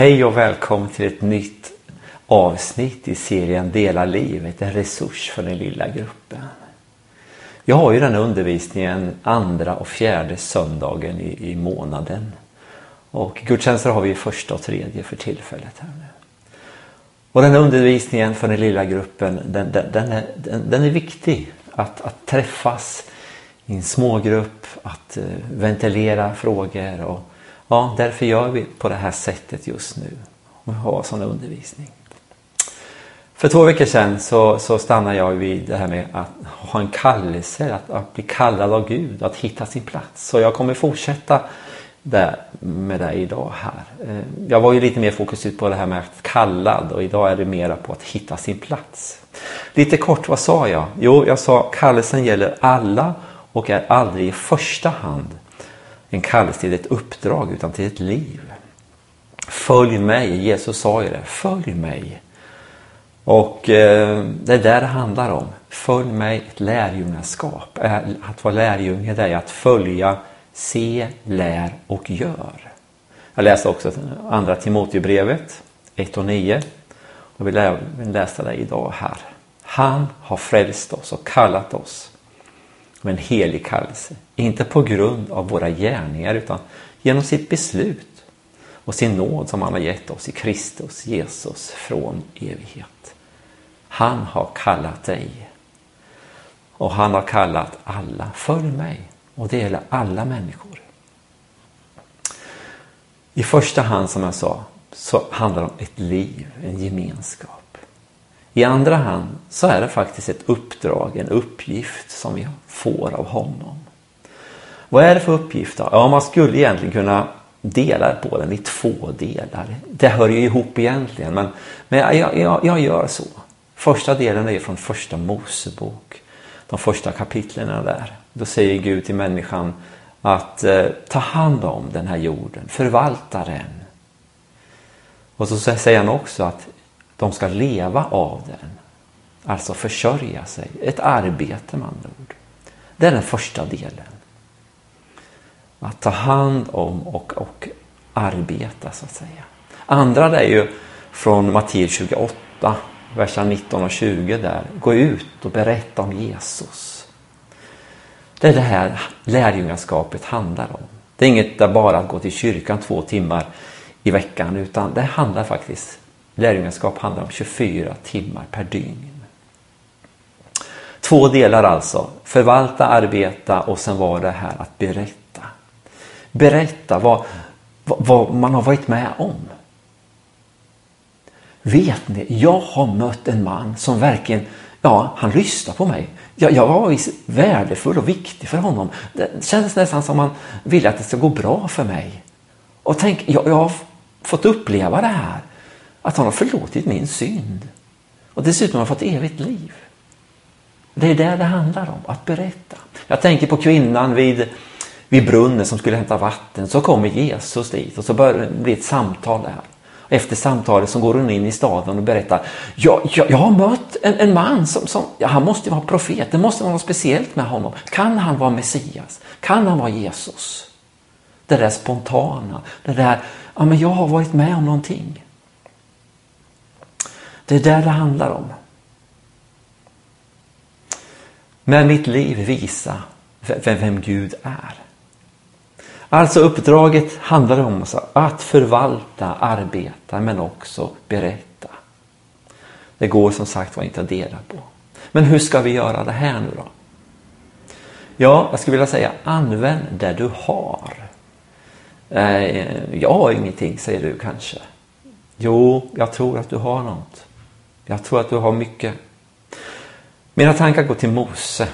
Hej och välkommen till ett nytt avsnitt i serien Dela livet, en resurs för den lilla gruppen. Jag har ju den här undervisningen andra och fjärde söndagen i, i månaden. Och gudstjänster har vi första och tredje för tillfället här nu. Och den här undervisningen för den lilla gruppen, den, den, den, är, den, den är viktig. Att, att träffas i en smågrupp, att eh, ventilera frågor och Ja, därför gör vi på det här sättet just nu. Och har sån undervisning. För två veckor sedan så, så stannade jag vid det här med att ha en kallelse, att, att bli kallad av Gud, att hitta sin plats. Så jag kommer fortsätta där, med det idag här. Eh, jag var ju lite mer fokuserad på det här med att kallad och idag är det mera på att hitta sin plats. Lite kort, vad sa jag? Jo, jag sa kallelsen gäller alla och är aldrig i första hand en kallelse till ett uppdrag utan till ett liv. Följ mig, Jesus sa ju det, följ mig. Och eh, det är där det handlar om. Följ mig, ett lärjungaskap. Att vara lärjunge det är att följa, se, lär och gör. Jag läste också andra Timoteusbrevet 1 och 9 och vi läsa det idag här. Han har frälst oss och kallat oss med en helig kallelse. Inte på grund av våra gärningar utan genom sitt beslut och sin nåd som han har gett oss i Kristus Jesus från evighet. Han har kallat dig och han har kallat alla. Följ mig och det gäller alla människor. I första hand som jag sa så handlar det om ett liv, en gemenskap. I andra hand så är det faktiskt ett uppdrag, en uppgift som vi får av honom. Vad är det för uppgift då? Ja, man skulle egentligen kunna dela på den i två delar. Det hör ju ihop egentligen, men, men jag, jag, jag gör så. Första delen är från första Mosebok, de första kapitlen där. Då säger Gud till människan att eh, ta hand om den här jorden, förvalta den. Och så säger han också att de ska leva av den. Alltså försörja sig. Ett arbete med andra ord. Det är den första delen. Att ta hand om och, och arbeta så att säga. Andra är ju från Matteus 28, verserna 19 och 20 där. Gå ut och berätta om Jesus. Det är det här lärjungaskapet handlar om. Det är inget där bara att gå till kyrkan två timmar i veckan utan det handlar faktiskt Lärjungaskap handlar om 24 timmar per dygn. Två delar alltså. Förvalta, arbeta och sen var det här att berätta. Berätta vad, vad man har varit med om. Vet ni, jag har mött en man som verkligen, ja, han lyssnar på mig. Jag, jag var värdefull och viktig för honom. Det känns nästan som han ville att det ska gå bra för mig. Och tänk, jag, jag har fått uppleva det här. Att han har förlåtit min synd. Och dessutom har fått evigt liv. Det är det det handlar om, att berätta. Jag tänker på kvinnan vid, vid brunnen som skulle hämta vatten. Så kommer Jesus dit och så börjar det bli ett samtal där. Efter samtalet så går hon in i staden och berättar. Jag, jag, jag har mött en, en man som, som ja, han måste vara profet. Det måste vara något speciellt med honom. Kan han vara Messias? Kan han vara Jesus? Det där spontana. Det där, ja men jag har varit med om någonting. Det är där det handlar om. Med mitt liv visa vem Gud är. Alltså uppdraget handlar om att förvalta, arbeta men också berätta. Det går som sagt var inte att dela på. Men hur ska vi göra det här nu då? Ja, jag skulle vilja säga använd det du har. Eh, jag har ingenting, säger du kanske. Jo, jag tror att du har något. Jag tror att du har mycket. Mina tankar går till Mose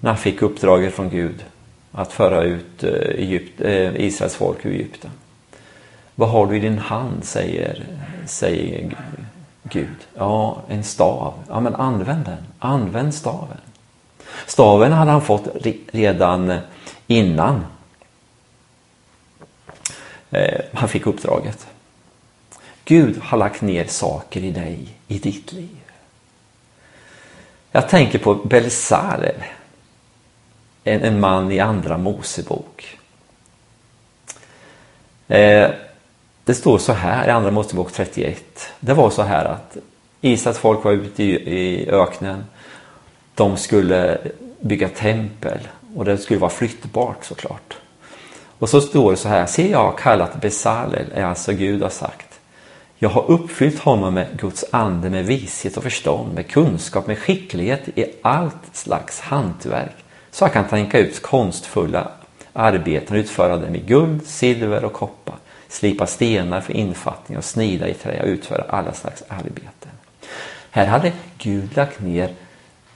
när han fick uppdraget från Gud att föra ut eh, Egypt, eh, Israels folk ur Egypten. Vad har du i din hand, säger, säger Gud. Ja, en stav. Ja, men använd den. Använd staven. Staven hade han fått redan eh, innan han fick uppdraget. Gud har lagt ner saker i dig, i ditt liv. Jag tänker på Belsalel, en, en man i Andra Mosebok. Eh, Det står så här i Andra Mosebok 31. Det var så här att Israels folk var ute i öknen. De skulle bygga tempel och det skulle vara flyttbart såklart. Och så står det så här, se jag har kallat Besalel, är alltså Gud har sagt. Jag har uppfyllt honom med Guds ande, med vishet och förstånd, med kunskap, med skicklighet i allt slags hantverk. Så jag kan tänka ut konstfulla arbeten och utföra dem i guld, silver och koppar, slipa stenar för infattning och snida i trä och utföra alla slags arbeten. Här hade Gud lagt ner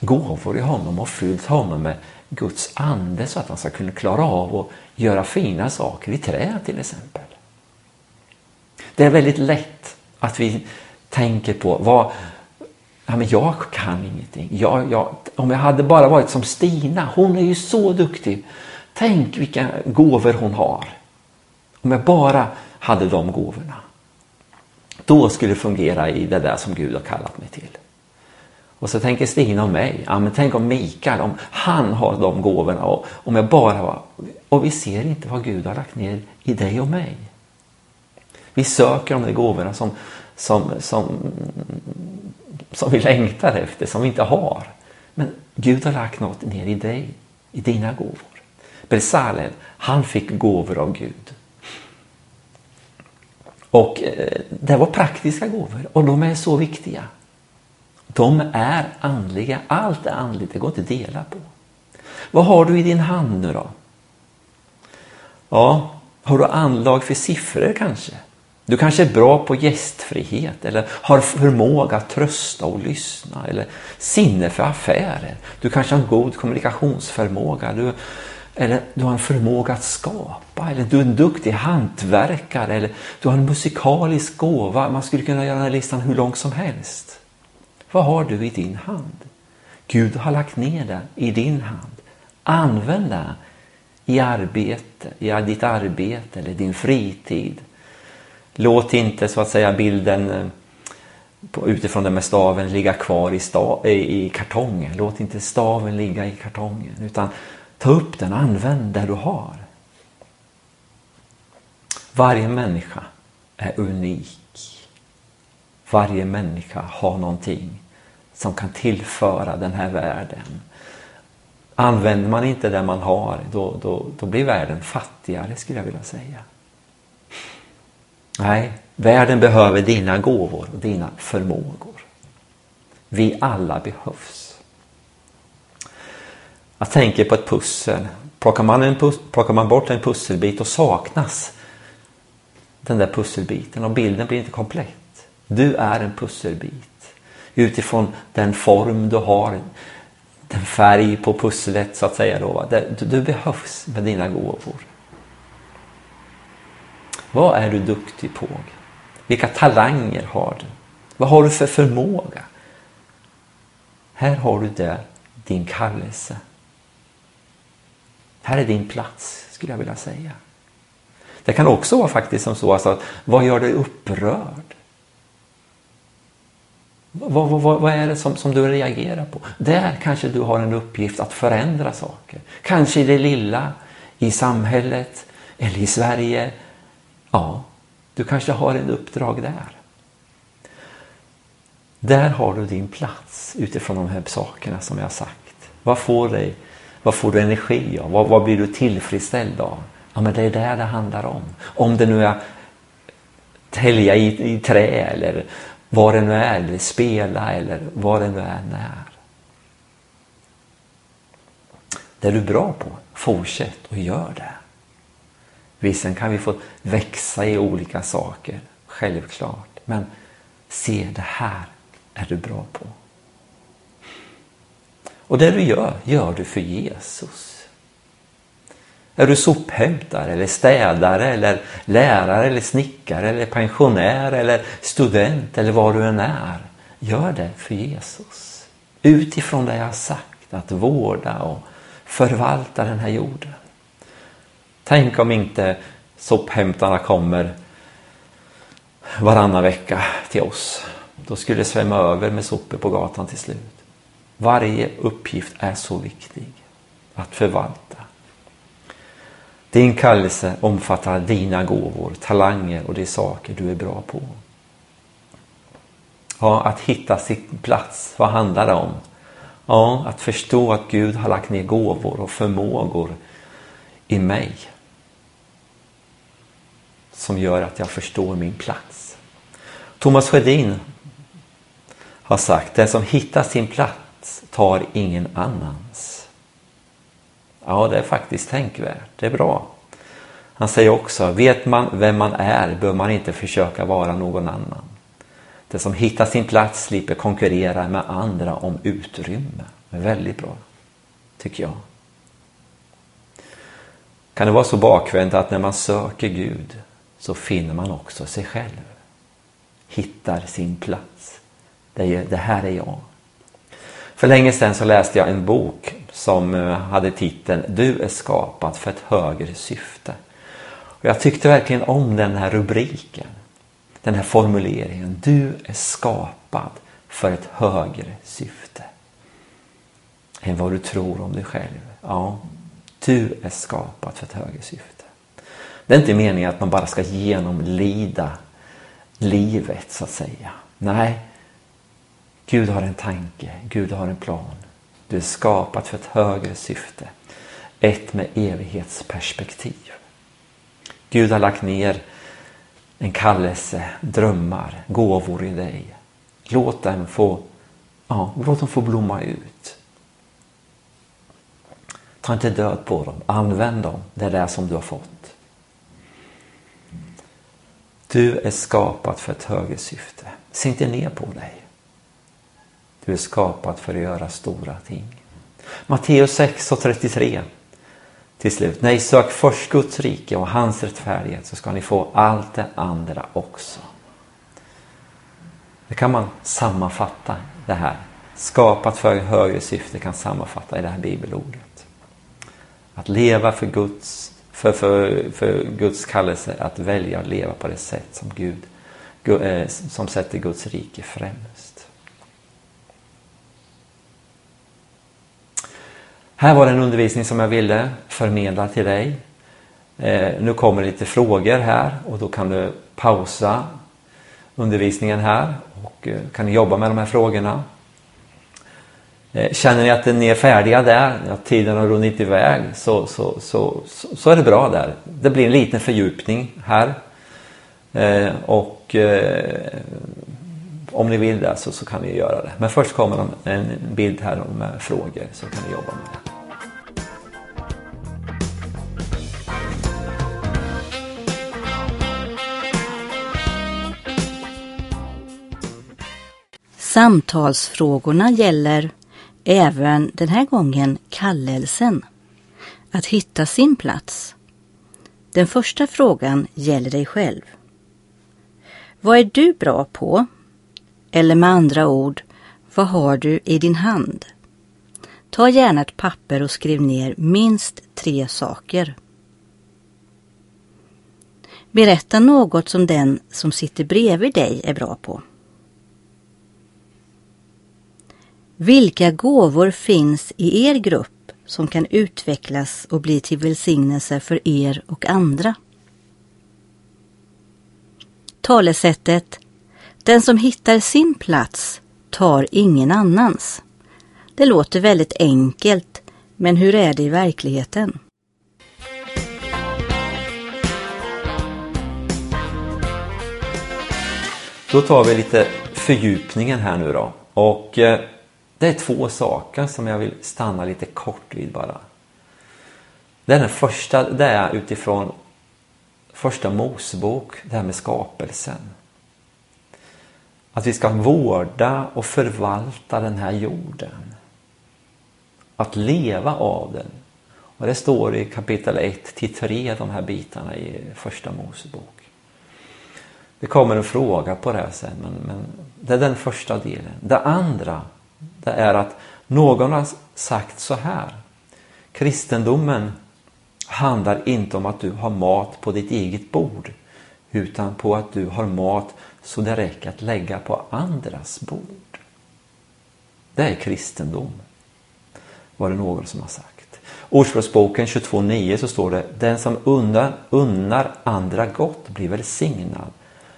gåvor i honom och fyllt honom med Guds ande så att han ska kunna klara av att göra fina saker i trä till exempel. Det är väldigt lätt att vi tänker på vad Ja, men jag kan ingenting. Jag, jag, om jag hade bara varit som Stina, hon är ju så duktig. Tänk vilka gåvor hon har. Om jag bara hade de gåvorna. Då skulle det fungera i det där som Gud har kallat mig till. Och så tänker Stina om mig. Ja, men tänk om Mikael, om han har de gåvorna och om jag bara var... Och vi ser inte vad Gud har lagt ner i dig och mig. Vi söker de där gåvorna som, som, som, som vi längtar efter, som vi inte har. Men Gud har lagt något ner i dig, i dina gåvor. Besalel, han fick gåvor av Gud. Och eh, det var praktiska gåvor och de är så viktiga. De är andliga. Allt är andligt. Det går inte att dela på. Vad har du i din hand nu då? Ja, har du anlag för siffror kanske? Du kanske är bra på gästfrihet eller har förmåga att trösta och lyssna eller sinne för affärer. Du kanske har en god kommunikationsförmåga. Du, eller du har en förmåga att skapa eller du är en duktig hantverkare eller du har en musikalisk gåva. Man skulle kunna göra den här listan hur lång som helst. Vad har du i din hand? Gud har lagt ner det i din hand. Använd det i arbete, i ditt arbete eller din fritid. Låt inte så att säga bilden eh, utifrån den med staven ligga kvar i, sta, i kartongen. Låt inte staven ligga i kartongen utan ta upp den och använd det du har. Varje människa är unik. Varje människa har någonting som kan tillföra den här världen. Använder man inte det man har, då, då, då blir världen fattigare skulle jag vilja säga. Nej, världen behöver dina gåvor och dina förmågor. Vi alla behövs. Jag tänker på ett pussel. Plockar man, en pus plockar man bort en pusselbit och saknas den där pusselbiten och bilden blir inte komplett. Du är en pusselbit utifrån den form du har, den färg på pusslet så att säga. Då, du, du behövs med dina gåvor. Vad är du duktig på? Vilka talanger har du? Vad har du för förmåga? Här har du där din kallelse. Här är din plats, skulle jag vilja säga. Det kan också vara faktiskt som så alltså, att vad gör dig upprörd? Vad, vad, vad, är det som, som du reagerar på? Där kanske du har en uppgift att förändra saker. Kanske i det lilla, i samhället eller i Sverige. Ja, du kanske har ett uppdrag där. Där har du din plats utifrån de här sakerna som jag har sagt. Vad får, dig, vad får du energi av? Vad, vad blir du tillfredsställd av? Ja, men det är det det handlar om. Om det nu är tälja i, i trä eller vad det nu är, eller spela eller vad det nu är när. Det är du bra på, fortsätt och gör det. Visst, kan vi få växa i olika saker, självklart. Men se, det här är du bra på. Och det du gör, gör du för Jesus. Är du sophämtare eller städare eller lärare eller snickare eller pensionär eller student eller vad du än är. Gör det för Jesus. Utifrån det jag har sagt, att vårda och förvalta den här jorden. Tänk om inte sophämtarna kommer varannan vecka till oss. Då skulle det svämma över med sopor på gatan till slut. Varje uppgift är så viktig att förvalta. Din kallelse omfattar dina gåvor, talanger och de saker du är bra på. Ja, att hitta sin plats, vad handlar det om? Ja, att förstå att Gud har lagt ner gåvor och förmågor i mig som gör att jag förstår min plats. Thomas Sjödin har sagt, den som hittar sin plats tar ingen annans. Ja, det är faktiskt tänkvärt. Det är bra. Han säger också, vet man vem man är bör man inte försöka vara någon annan. Den som hittar sin plats slipper konkurrera med andra om utrymme. Det är väldigt bra, tycker jag. Kan det vara så bakvänt att när man söker Gud så finner man också sig själv. Hittar sin plats. Det, är, det här är jag. För länge sedan så läste jag en bok som eh, hade titeln Du är skapad för ett högre syfte. Och jag tyckte verkligen om den här rubriken. Den här formuleringen. Du är skapad för ett högre syfte. Än vad du tror om dig själv. Ja, du är skapad för ett högre syfte. Det är inte meningen att man bara ska genomlida livet så att säga. Nej, Gud har en tanke, Gud har en plan. Du är skapad för ett högre syfte. Ett med evighetsperspektiv. Gud har lagt ner en kallelse, drömmar, gåvor i dig. Låt dem få, ja, låt dem få blomma ut. Ta inte död på dem, använd dem, det är det som du har fått. Du är skapad för ett högre syfte. Se inte ner på dig. Du är skapad för att göra stora ting. Matteus 6 och 33 till slut. Nej, sök först Guds rike och hans rättfärdighet så ska ni få allt det andra också. Det kan man sammanfatta det här. Skapat för högre syfte kan sammanfatta i det här bibelordet. Att leva för Guds, för, för, för Guds kallelse, att välja att leva på det sätt som Gud eh, som sätter Guds rike främst. Här var en undervisning som jag ville förmedla till dig. Eh, nu kommer lite frågor här och då kan du pausa undervisningen här och eh, kan jobba med de här frågorna. Eh, känner ni att ni är färdiga där, att tiden har runnit iväg, så, så, så, så, är det bra där. Det blir en liten fördjupning här. Eh, och eh, om ni vill det så, så kan ni göra det. Men först kommer en bild här med frågor så kan ni jobba med det. Samtalsfrågorna gäller även den här gången kallelsen. Att hitta sin plats. Den första frågan gäller dig själv. Vad är du bra på? Eller med andra ord, vad har du i din hand? Ta gärna ett papper och skriv ner minst tre saker. Berätta något som den som sitter bredvid dig är bra på. Vilka gåvor finns i er grupp som kan utvecklas och bli till välsignelse för er och andra? Talesättet Den som hittar sin plats tar ingen annans. Det låter väldigt enkelt, men hur är det i verkligheten? Då tar vi lite fördjupningen här nu då. Och eh, det är två saker som jag vill stanna lite kort vid bara. Den första det är utifrån första Mosebok, det här med skapelsen. Att vi ska vårda och förvalta den här jorden. Att leva av den. Och det står i kapitel 1 till 3, de här bitarna i första Mosebok. Det kommer en fråga på det här sen, men, men det är den första delen. Det andra det är att någon har sagt så här. Kristendomen handlar inte om att du har mat på ditt eget bord utan på att du har mat så det räcker att lägga på andras bord. Det är kristendom, var det någon som har sagt. Ordspråksboken 22.9 så står det Den som unnar, unnar andra gott blir välsignad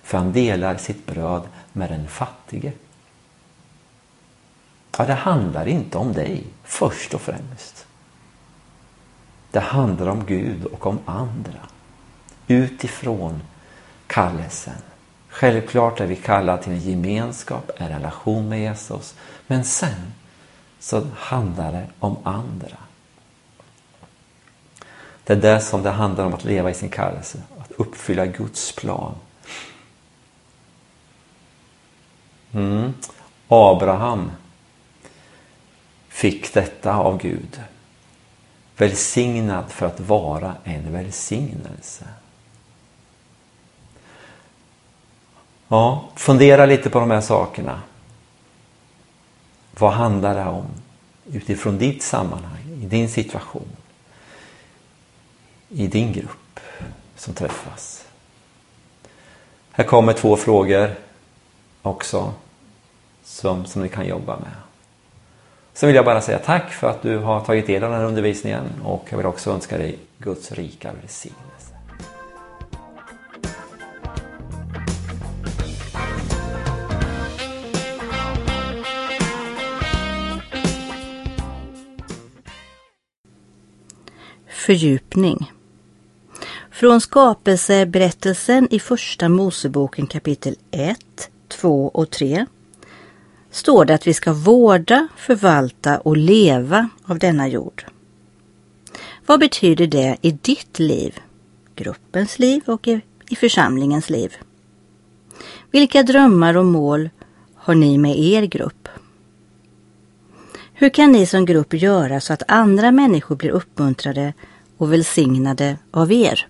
för han delar sitt bröd med den fattige. Ja, det handlar inte om dig först och främst. Det handlar om Gud och om andra. Utifrån kallelsen. Självklart är vi kallade till en gemenskap, en relation med Jesus. Men sen så handlar det om andra. Det är det som det handlar om att leva i sin kallelse, att uppfylla Guds plan. Mm. Abraham fick detta av Gud. Välsignad för att vara en välsignelse. Ja, fundera lite på de här sakerna. Vad handlar det om utifrån ditt sammanhang, i din situation, i din grupp som träffas? Här kommer två frågor också som, som ni kan jobba med. Sen vill jag bara säga tack för att du har tagit del av den här undervisningen och jag vill också önska dig Guds rika välsignelse. Fördjupning Från skapelseberättelsen i Första Moseboken kapitel 1, 2 och 3 står det att vi ska vårda, förvalta och leva av denna jord. Vad betyder det i ditt liv, gruppens liv och i församlingens liv? Vilka drömmar och mål har ni med er grupp? Hur kan ni som grupp göra så att andra människor blir uppmuntrade och välsignade av er?